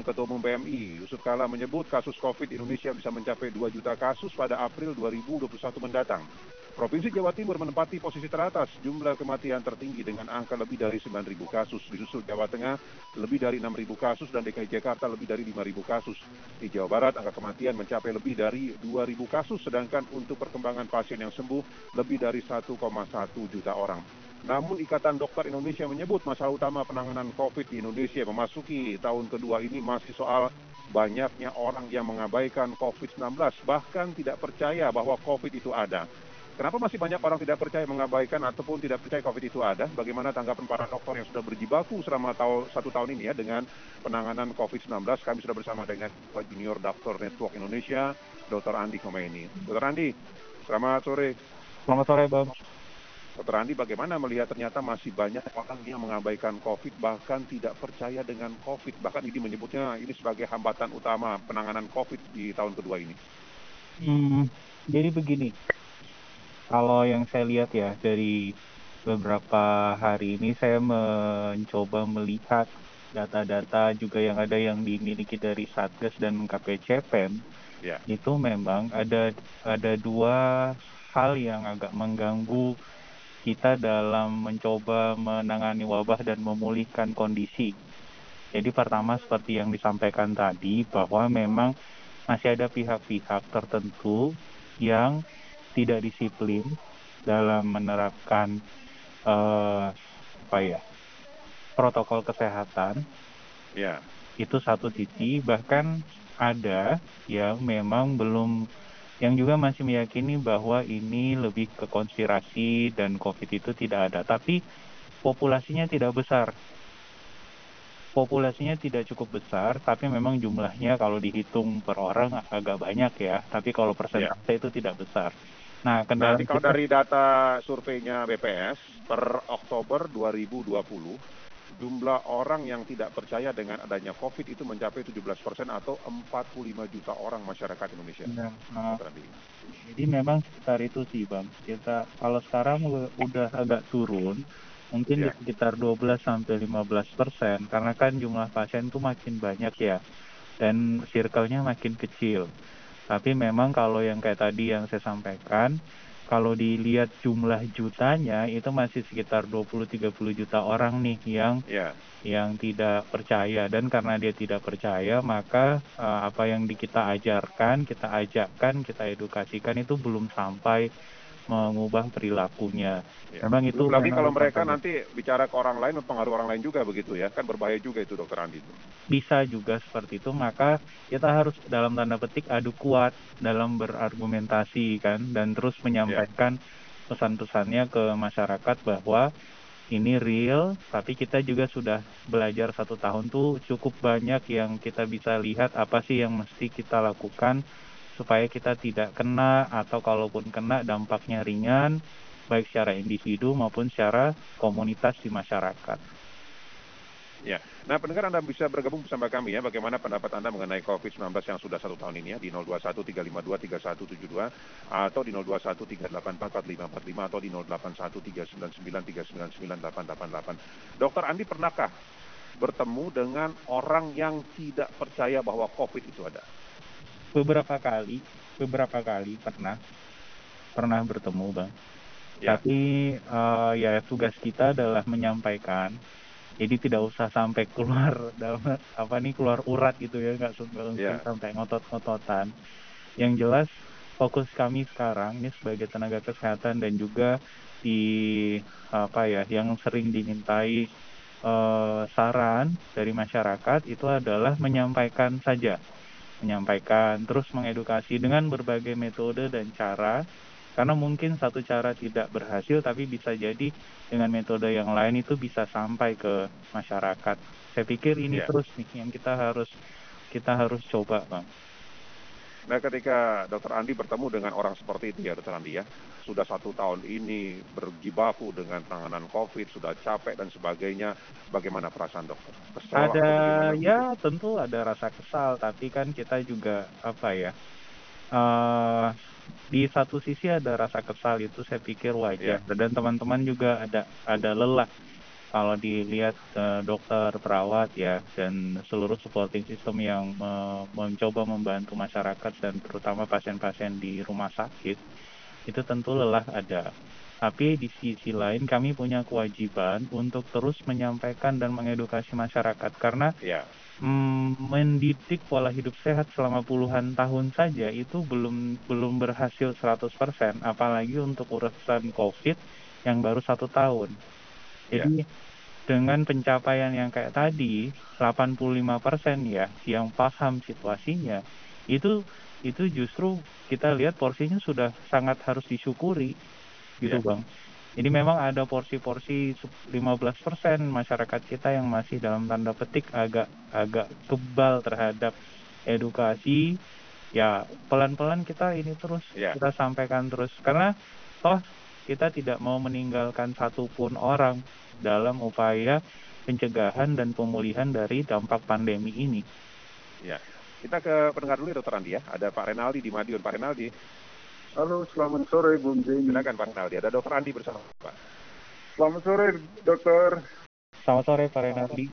Ketua Umum PMI, Yusuf Kala menyebut kasus COVID di Indonesia bisa mencapai 2 juta kasus pada April 2021 mendatang. Provinsi Jawa Timur menempati posisi teratas jumlah kematian tertinggi dengan angka lebih dari 9.000 kasus. Disusul Jawa Tengah lebih dari 6.000 kasus dan DKI Jakarta lebih dari 5.000 kasus. Di Jawa Barat angka kematian mencapai lebih dari 2.000 kasus sedangkan untuk perkembangan pasien yang sembuh lebih dari 1,1 juta orang. Namun Ikatan Dokter Indonesia menyebut masalah utama penanganan COVID di Indonesia memasuki tahun kedua ini masih soal banyaknya orang yang mengabaikan COVID-19 bahkan tidak percaya bahwa COVID itu ada. Kenapa masih banyak orang tidak percaya mengabaikan ataupun tidak percaya COVID itu ada? Bagaimana tanggapan para dokter yang sudah berjibaku selama tahun, satu tahun ini ya dengan penanganan COVID-19? Kami sudah bersama dengan Junior Doctor Network Indonesia, Dr. Andi Khomeini. Dr. Andi, selamat sore. Selamat sore, Bang. Dr. Andi, bagaimana melihat ternyata masih banyak orang yang mengabaikan COVID bahkan tidak percaya dengan COVID. Bahkan ini menyebutnya ini sebagai hambatan utama penanganan COVID di tahun kedua ini. Hmm, jadi begini, kalau yang saya lihat ya dari beberapa hari ini saya mencoba melihat data-data juga yang ada yang dimiliki dari Satgas dan KPCPEM ya. itu memang ada ada dua hal yang agak mengganggu kita dalam mencoba menangani wabah dan memulihkan kondisi. Jadi pertama seperti yang disampaikan tadi bahwa memang masih ada pihak-pihak tertentu yang tidak disiplin dalam menerapkan uh, apa ya protokol kesehatan. Ya. Itu satu sisi bahkan ada yang memang belum yang juga masih meyakini bahwa ini lebih ke konspirasi dan COVID itu tidak ada. Tapi populasinya tidak besar. Populasinya tidak cukup besar, tapi memang jumlahnya kalau dihitung per orang agak banyak ya. Tapi kalau persentase ya. itu tidak besar. Nah, kendala kalau kita... dari data surveinya BPS per Oktober 2020 jumlah orang yang tidak percaya dengan adanya COVID itu mencapai 17 persen atau 45 juta orang masyarakat Indonesia. Ya, nah, jadi memang sekitar itu sih bang. Kita kalau sekarang udah agak turun, mungkin ya. di sekitar 12 sampai 15 persen, karena kan jumlah pasien itu makin banyak ya, dan circle-nya makin kecil. Tapi memang kalau yang kayak tadi yang saya sampaikan, kalau dilihat jumlah jutanya itu masih sekitar 20-30 juta orang nih yang yeah. yang tidak percaya dan karena dia tidak percaya maka uh, apa yang di kita ajarkan, kita ajakkan, kita edukasikan itu belum sampai mengubah perilakunya. Ya. Memang itu. Lagi kalau mereka nanti bicara ke orang lain, mempengaruhi orang lain juga begitu ya, kan berbahaya juga itu dokter Andi. Bisa juga seperti itu, maka kita harus dalam tanda petik adu kuat dalam berargumentasi kan, dan terus menyampaikan ya. pesan-pesannya ke masyarakat bahwa ini real, tapi kita juga sudah belajar satu tahun tuh cukup banyak yang kita bisa lihat apa sih yang mesti kita lakukan supaya kita tidak kena atau kalaupun kena dampaknya ringan baik secara individu maupun secara komunitas di masyarakat. Ya, nah pendengar Anda bisa bergabung bersama kami ya, bagaimana pendapat Anda mengenai COVID-19 yang sudah satu tahun ini ya, di 0213523172 atau di 0213844545 atau di 081399399888. Dokter Andi pernahkah bertemu dengan orang yang tidak percaya bahwa COVID itu ada? Beberapa kali beberapa kali pernah pernah bertemu bang ya. tapi uh, ya tugas kita adalah menyampaikan jadi tidak usah sampai keluar dalam apa nih keluar urat gitu ya nggak ya. sampai ngotot-ngototan yang jelas fokus kami sekarang ini sebagai tenaga kesehatan dan juga di apa ya yang sering dimintai uh, saran dari masyarakat itu adalah menyampaikan saja menyampaikan, terus mengedukasi dengan berbagai metode dan cara. Karena mungkin satu cara tidak berhasil, tapi bisa jadi dengan metode yang lain itu bisa sampai ke masyarakat. Saya pikir ini yeah. terus nih yang kita harus kita harus coba, bang. Nah ketika dokter Andi bertemu dengan orang seperti itu ya dokter Andi ya, sudah satu tahun ini berjibaku dengan penanganan COVID, sudah capek dan sebagainya, bagaimana perasaan dokter? Kesal ada ya tentu ada rasa kesal, tapi kan kita juga apa ya, uh, di satu sisi ada rasa kesal itu saya pikir wajar, yeah. dan teman-teman juga ada ada lelah kalau dilihat uh, dokter, perawat ya dan seluruh supporting system yang uh, mencoba membantu masyarakat dan terutama pasien-pasien di rumah sakit itu tentu lelah ada. Tapi di sisi lain kami punya kewajiban untuk terus menyampaikan dan mengedukasi masyarakat karena ya. mm, mendidik pola hidup sehat selama puluhan tahun saja itu belum belum berhasil 100% apalagi untuk urusan COVID yang baru satu tahun. Jadi ya. dengan pencapaian yang kayak tadi 85% ya yang paham situasinya itu itu justru kita lihat porsinya sudah sangat harus disyukuri gitu ya. Bang. Jadi memang ada porsi-porsi 15% masyarakat kita yang masih dalam tanda petik agak agak kebal terhadap edukasi. Ya, pelan-pelan kita ini terus ya. kita sampaikan terus karena toh kita tidak mau meninggalkan satupun orang dalam upaya pencegahan dan pemulihan dari dampak pandemi ini. Ya, kita ke pendengar dulu ya Dokter Andi ya. Ada Pak Renaldi di Madiun. Pak Renaldi. Halo, selamat sore Bung Jenny. Silakan Pak Renaldi. Ada Dokter Andi bersama Pak. Selamat sore Dokter. Selamat sore Pak Renaldi.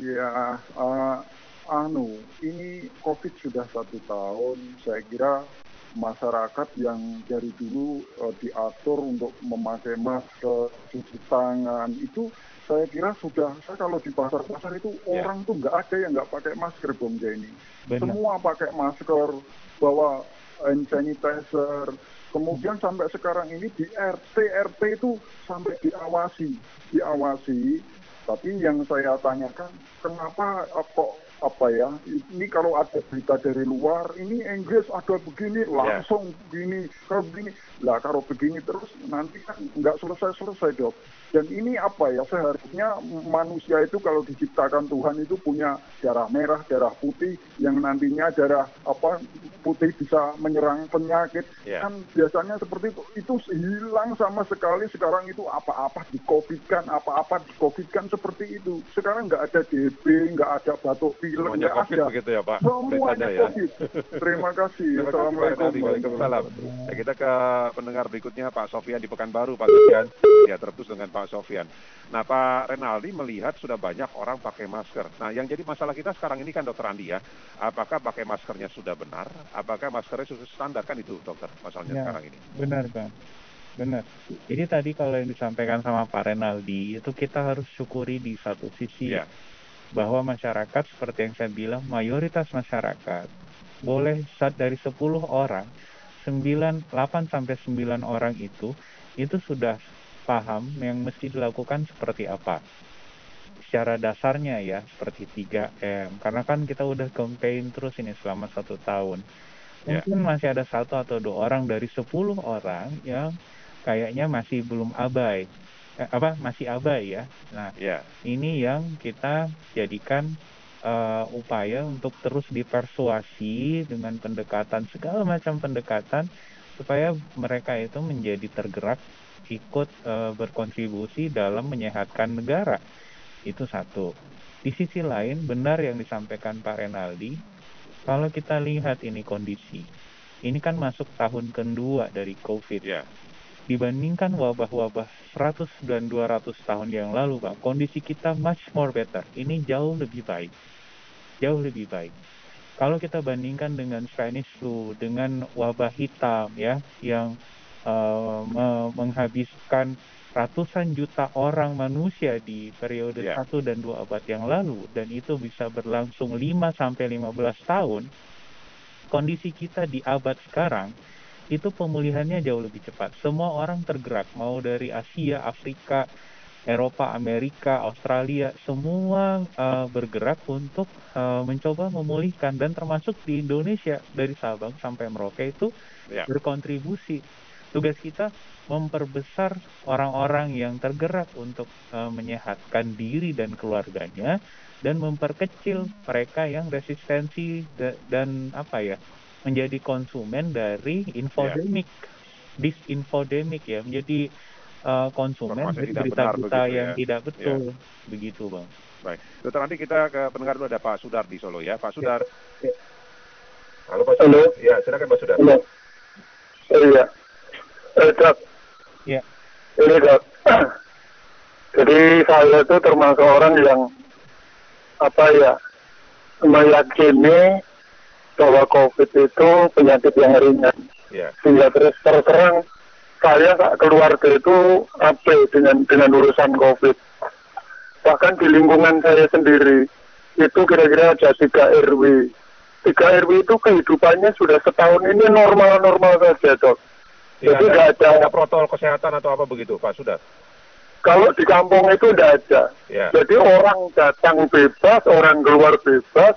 Ya, uh, anu, ini COVID sudah satu tahun. Saya kira masyarakat yang dari dulu uh, diatur untuk memakai masker, cuci tangan itu saya kira sudah saya kalau di pasar-pasar itu yeah. orang tuh nggak ada yang nggak pakai masker Bung Jenny. Semua pakai masker, bawa hand sanitizer. Kemudian sampai sekarang ini di RT RT itu sampai diawasi, diawasi. Tapi yang saya tanyakan kenapa eh, kok apa ya ini kalau ada berita dari luar ini Inggris ada begini ya. langsung yeah. begini kalau begini lah kalau begini terus nanti kan nggak selesai selesai dok dan ini apa ya seharusnya manusia itu kalau diciptakan Tuhan itu punya darah merah, darah putih yang nantinya darah apa putih bisa menyerang penyakit. Yeah. Kan biasanya seperti itu itu hilang sama sekali sekarang itu apa-apa dikovidkan, apa-apa dikovidkan seperti itu. Sekarang nggak ada DB, nggak ada batuk pilek, nggak ada. Begitu ya, Pak. Semuanya ya. COVID. Terima kasih. Terima Assalamualaikum. Waalaikumsalam. Ya, kita ke pendengar berikutnya Pak Sofian di Pekanbaru, Pak Sofian. Ya terputus dengan Pak Pak Sofian. Nah Pak Renaldi melihat sudah banyak orang pakai masker. Nah yang jadi masalah kita sekarang ini kan dokter Andi ya, apakah pakai maskernya sudah benar? Apakah maskernya sudah standar kan itu dokter masalahnya ya, sekarang ini? Benar Bang. Benar. Jadi tadi kalau yang disampaikan sama Pak Renaldi itu kita harus syukuri di satu sisi ya. bahwa masyarakat seperti yang saya bilang mayoritas masyarakat boleh saat dari 10 orang 9 8 sampai 9 orang itu itu sudah paham yang mesti dilakukan seperti apa. Secara dasarnya ya, seperti 3M. Karena kan kita udah campaign terus ini selama satu tahun. Ya. Mungkin yeah. masih ada satu atau dua orang dari 10 orang yang kayaknya masih belum abai. Eh, apa, masih abai ya. Nah, yeah. ini yang kita jadikan uh, upaya untuk terus dipersuasi dengan pendekatan segala macam pendekatan supaya mereka itu menjadi tergerak ikut e, berkontribusi dalam menyehatkan negara. Itu satu. Di sisi lain, benar yang disampaikan Pak Renaldi, kalau kita lihat ini kondisi, ini kan masuk tahun kedua dari COVID. Ya. Dibandingkan wabah-wabah 100 dan 200 tahun yang lalu, Pak, kondisi kita much more better. Ini jauh lebih baik. Jauh lebih baik. Kalau kita bandingkan dengan Spanish flu, dengan wabah hitam ya, yang uh, menghabiskan ratusan juta orang manusia di periode yeah. 1 dan 2 abad yang lalu. Dan itu bisa berlangsung 5 sampai 15 tahun. Kondisi kita di abad sekarang itu pemulihannya jauh lebih cepat. Semua orang tergerak mau dari Asia Afrika Eropa Amerika Australia semua uh, bergerak untuk uh, mencoba memulihkan. Dan termasuk di Indonesia dari Sabang sampai Merauke itu yeah. berkontribusi tugas kita memperbesar orang-orang yang tergerak untuk uh, menyehatkan diri dan keluarganya dan memperkecil mereka yang resistensi da dan apa ya menjadi konsumen dari infodemik yeah. disinfodemik ya menjadi uh, konsumen berita-berita yang ya. tidak betul yeah. begitu bang. Baik, dokter nanti kita ke pendengar dulu ada Pak Sudar di Solo ya, Pak Sudar. Ya. Halo Pak Sudar. Halo. Ya, silakan Pak Sudar. Halo. Iya. Dok. Iya. Ini dok. Jadi saya itu termasuk orang yang apa ya meyakini bahwa COVID itu penyakit yang ringan. Ya. Sehingga terus terserang saya keluarga itu apa dengan dengan urusan COVID. Bahkan di lingkungan saya sendiri itu kira-kira ada tiga RW. Tiga RW itu kehidupannya sudah setahun ini normal-normal saja dok. Tidak Jadi ada, nggak ada, ada protokol kesehatan atau apa begitu, Pak? Sudah. kalau di kampung itu tidak ada. Ya. Jadi orang datang bebas, orang keluar bebas,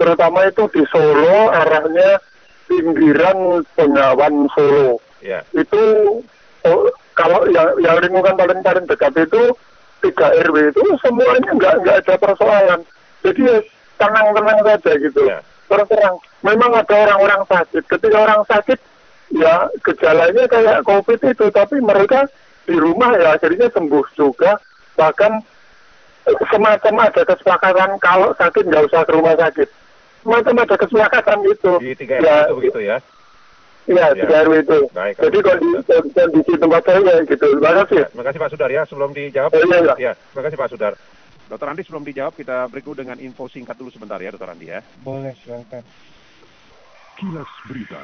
terutama itu di Solo arahnya pinggiran Bengawan Solo. Ya. Itu oh, kalau yang, yang lingkungan paling paling dekat itu tiga RW itu semuanya nggak nggak ada persoalan. Jadi ya tenang-tenang saja gitu. Ya. Terus terang, memang ada orang-orang sakit. Ketika orang sakit, ya gejalanya kayak COVID itu, tapi mereka di rumah ya akhirnya sembuh juga. Bahkan eh, semacam ada kesepakatan kalau sakit nggak usah ke rumah sakit. Semacam ada kesepakatan itu. Di tiga ya, itu begitu ya. Iya, Ya. tiga RW itu. Baik, Jadi kondisi, kondisi tempat saya kayak gitu. Terima kasih. Ya, Terima kasih Pak Sudar ya. Sebelum dijawab. Oh, iya, iya. Ya, terima kasih Pak Sudar. Dokter Andi sebelum dijawab kita break dulu dengan info singkat dulu sebentar ya Dokter Andi ya. Boleh, silakan. Kilas Berita.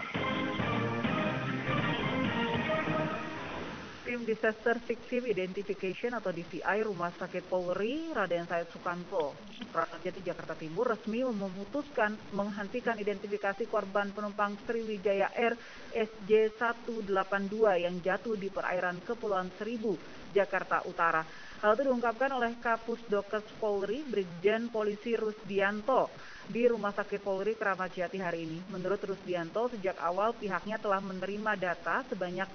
Tim Disaster Victim Identification atau DVI Rumah Sakit Polri Raden Said Sukanto, Ramadjati Jakarta Timur resmi memutuskan menghentikan identifikasi korban penumpang Sriwijaya Air SJ182 yang jatuh di perairan Kepulauan Seribu, Jakarta Utara. Hal itu diungkapkan oleh Kapus Dokes Polri Brigjen Polisi Rusdianto di Rumah Sakit Polri Keramat Jati hari ini. Menurut Rusdianto, sejak awal pihaknya telah menerima data sebanyak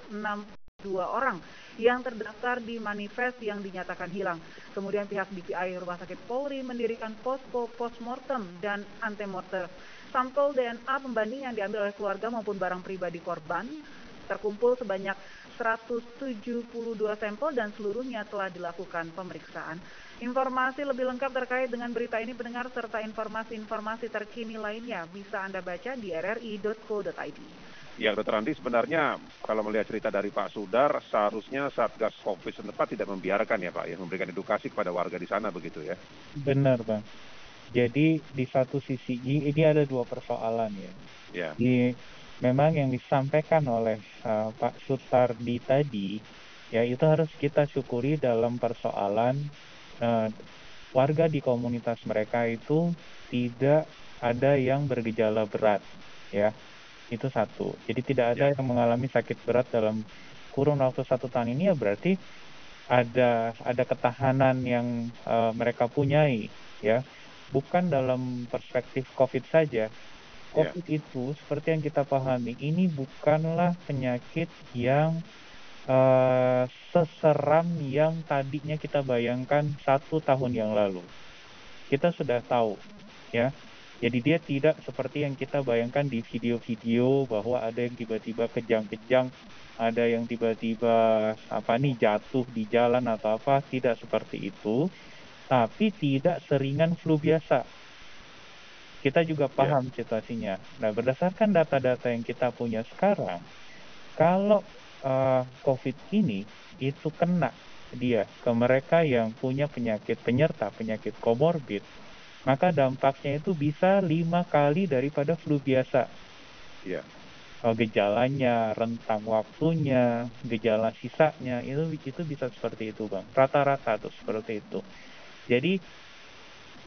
62 orang yang terdaftar di manifest yang dinyatakan hilang. Kemudian pihak DPI Rumah Sakit Polri mendirikan posko postmortem dan antemortem. Sampel DNA pembanding yang diambil oleh keluarga maupun barang pribadi korban terkumpul sebanyak 172 sampel dan seluruhnya telah dilakukan pemeriksaan. Informasi lebih lengkap terkait dengan berita ini pendengar serta informasi-informasi terkini lainnya bisa Anda baca di rri.co.id. Ya Dokter Andi sebenarnya kalau melihat cerita dari Pak Sudar seharusnya Satgas Covid setempat tidak membiarkan ya Pak ya memberikan edukasi kepada warga di sana begitu ya. Benar, Bang. Jadi di satu sisi ini ada dua persoalan ya. Ya. Di memang yang disampaikan oleh uh, Pak Sutardi tadi ya itu harus kita syukuri dalam persoalan uh, warga di komunitas mereka itu tidak ada yang bergejala berat ya itu satu jadi tidak ada Ya. yang mengalami sakit berat dalam kurun waktu satu tahun ini ya berarti ada ada ketahanan yang uh, mereka punyai ya bukan dalam perspektif COVID saja COVID itu seperti yang kita pahami ini bukanlah penyakit yang eh, seseram yang tadinya kita bayangkan satu tahun yang lalu. Kita sudah tahu, ya. Jadi dia tidak seperti yang kita bayangkan di video-video bahwa ada yang tiba-tiba kejang-kejang, ada yang tiba-tiba apa nih jatuh di jalan atau apa, tidak seperti itu. Tapi tidak seringan flu biasa kita juga paham situasinya. Nah, berdasarkan data-data yang kita punya sekarang, kalau uh, COVID ini itu kena dia ke mereka yang punya penyakit penyerta penyakit komorbid, maka dampaknya itu bisa lima kali daripada flu biasa. Ya. Oh, gejalanya, rentang waktunya, gejala sisanya itu itu bisa seperti itu, bang. Rata-rata tuh seperti itu. Jadi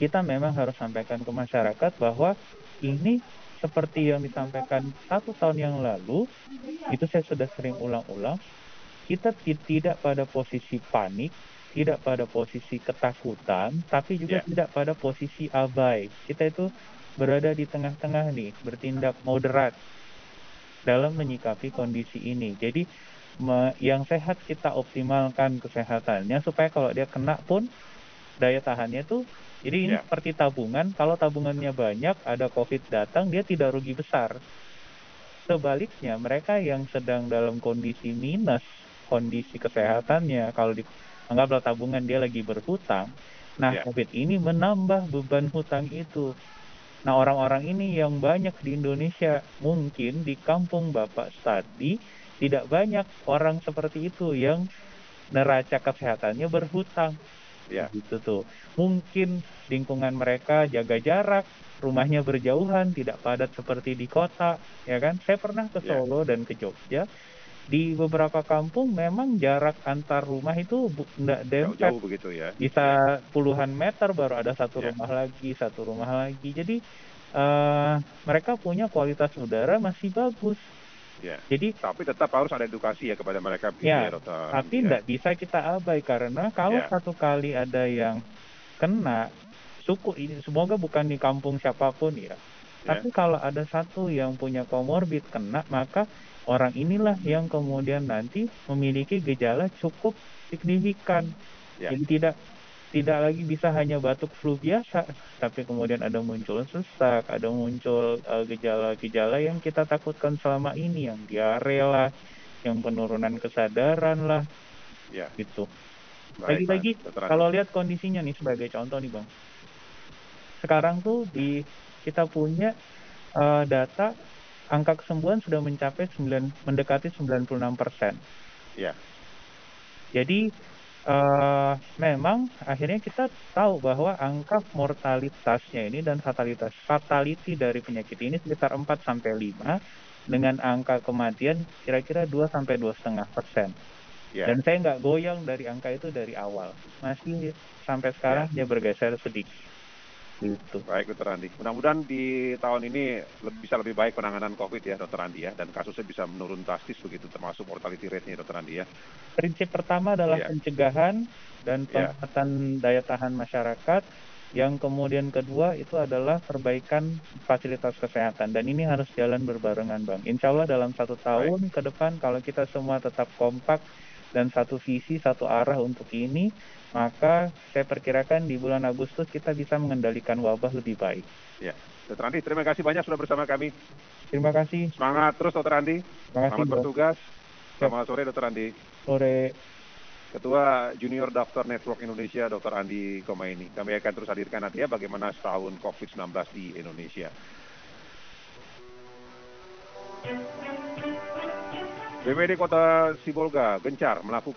kita memang harus sampaikan ke masyarakat bahwa ini seperti yang disampaikan satu tahun yang lalu, itu saya sudah sering ulang-ulang, kita ti- tidak pada posisi panik, tidak pada posisi ketakutan, tapi juga Ya. tidak pada posisi abai. Kita itu berada di tengah-tengah nih, bertindak moderat dalam menyikapi kondisi ini. Jadi me- yang sehat kita optimalkan kesehatannya supaya kalau dia kena pun daya tahannya tuh jadi ini Ya. seperti tabungan, kalau tabungannya banyak, ada COVID datang, dia tidak rugi besar. Sebaliknya, mereka yang sedang dalam kondisi minus, kondisi kesehatannya, kalau di, anggaplah tabungan dia lagi berhutang, nah Ya. COVID ini menambah beban hutang itu. Nah orang-orang ini yang banyak di Indonesia, mungkin di kampung Bapak tadi, tidak banyak orang seperti itu yang neraca kesehatannya berhutang. Ya. Gitu tuh. Mungkin lingkungan mereka jaga jarak, rumahnya berjauhan, tidak padat seperti di kota, ya kan? Saya pernah ke Ya. Solo dan ke Jogja. Di beberapa kampung memang jarak antar rumah itu nggak dempet Jauh-jauh begitu ya. bisa puluhan meter baru ada satu Ya. rumah lagi, satu rumah lagi. Jadi eh mereka punya kualitas udara masih bagus. Ya. Jadi Tapi tetap harus ada edukasi ya kepada mereka Ya, dokter. tapi Ya. tidak bisa kita abai karena kalau Ya. satu kali ada yang kena suku ini semoga bukan di kampung siapa pun ya. Tapi kalau ada satu yang punya komorbid kena maka orang inilah yang kemudian nanti memiliki gejala cukup signifikan. Ya. Jadi tidak tidak lagi bisa hanya batuk flu biasa, tapi kemudian ada muncul sesak, ada muncul eh, gejala-gejala yang kita takutkan selama ini, yang diare lah, yang penurunan kesadaran lah, Ya. gitu. Lagi-lagi kalau lihat kondisinya nih sebagai contoh nih bang, sekarang tuh di kita punya eh, data angka kesembuhan sudah mencapai 9, mendekati 96 persen. Ya. Jadi eh memang akhirnya kita tahu bahwa angka mortalitasnya ini dan fatalitas fatality dari penyakit ini sekitar 4 sampai 5 dengan angka kematian kira-kira 2 sampai 2,5 persen. Ya. Dan saya nggak goyang dari angka itu dari awal. Masih sampai sekarang dia bergeser sedikit. Gitu. Baik, Dokter Andi. Mudah-mudahan di tahun ini lebih, bisa lebih baik penanganan COVID ya, Dokter Andi ya, dan kasusnya bisa menurun drastis begitu, termasuk mortality rate-nya, Dokter Andi ya. Prinsip pertama adalah Iya. pencegahan dan Iya. peningkatan daya tahan masyarakat. Yang kemudian kedua itu adalah perbaikan fasilitas kesehatan dan ini harus jalan berbarengan, Bang. Insya Allah dalam satu tahun ke depan kalau kita semua tetap kompak dan satu visi, satu arah untuk ini, maka saya perkirakan di bulan Agustus kita bisa mengendalikan wabah lebih baik. Ya. Dokter Andi, terima kasih banyak sudah bersama kami. Terima kasih. Semangat terus, Dokter Andi. Terima kasih, Selamat Bang. bertugas. Selamat sore, Dokter Andi. Sore. Ketua Junior Doctor Network Indonesia, Dr. Andi Komaini. Kami akan terus hadirkan nanti ya bagaimana setahun COVID-19 di Indonesia. BPD Kota Sibolga gencar melakukan